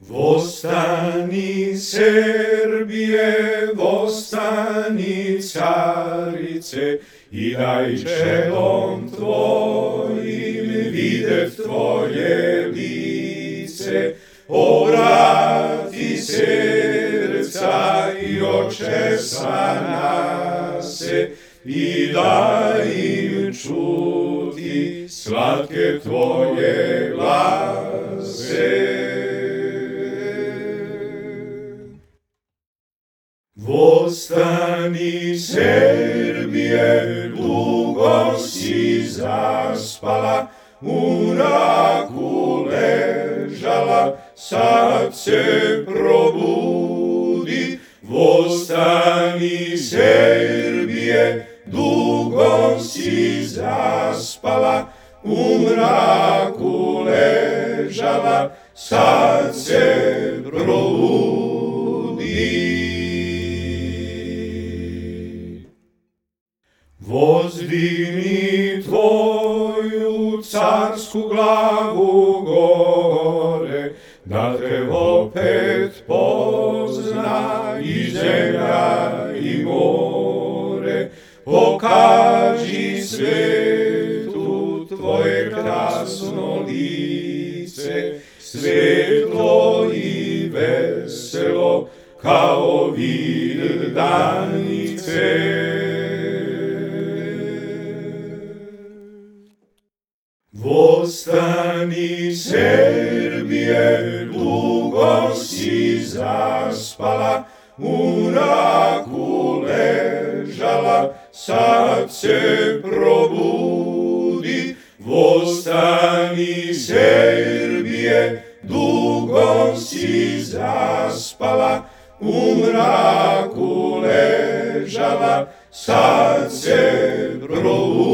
Vostani Serbije, vostani carice, i daj čelom tvojim videv tvoje lice, obrati srca i oče sa nase, i daj im čuti slatke tvoje glase. Vostani Serbije, dugo si zaspala, u ležala, sad se probudi. Vostani Serbije, dugo si zaspala, u mraku sad se probudi. Воздвигни Твою царскую главу горе, над его пет позна и земля, и море. Покажи свету Твое красно лице, светло и весело, као вир данице. Vostani Serbije, dugo si zaspala, u mraku ležala, sad se probudi. Vostani Serbije, dugo si zaspala, u mraku ležala, sad se probudi.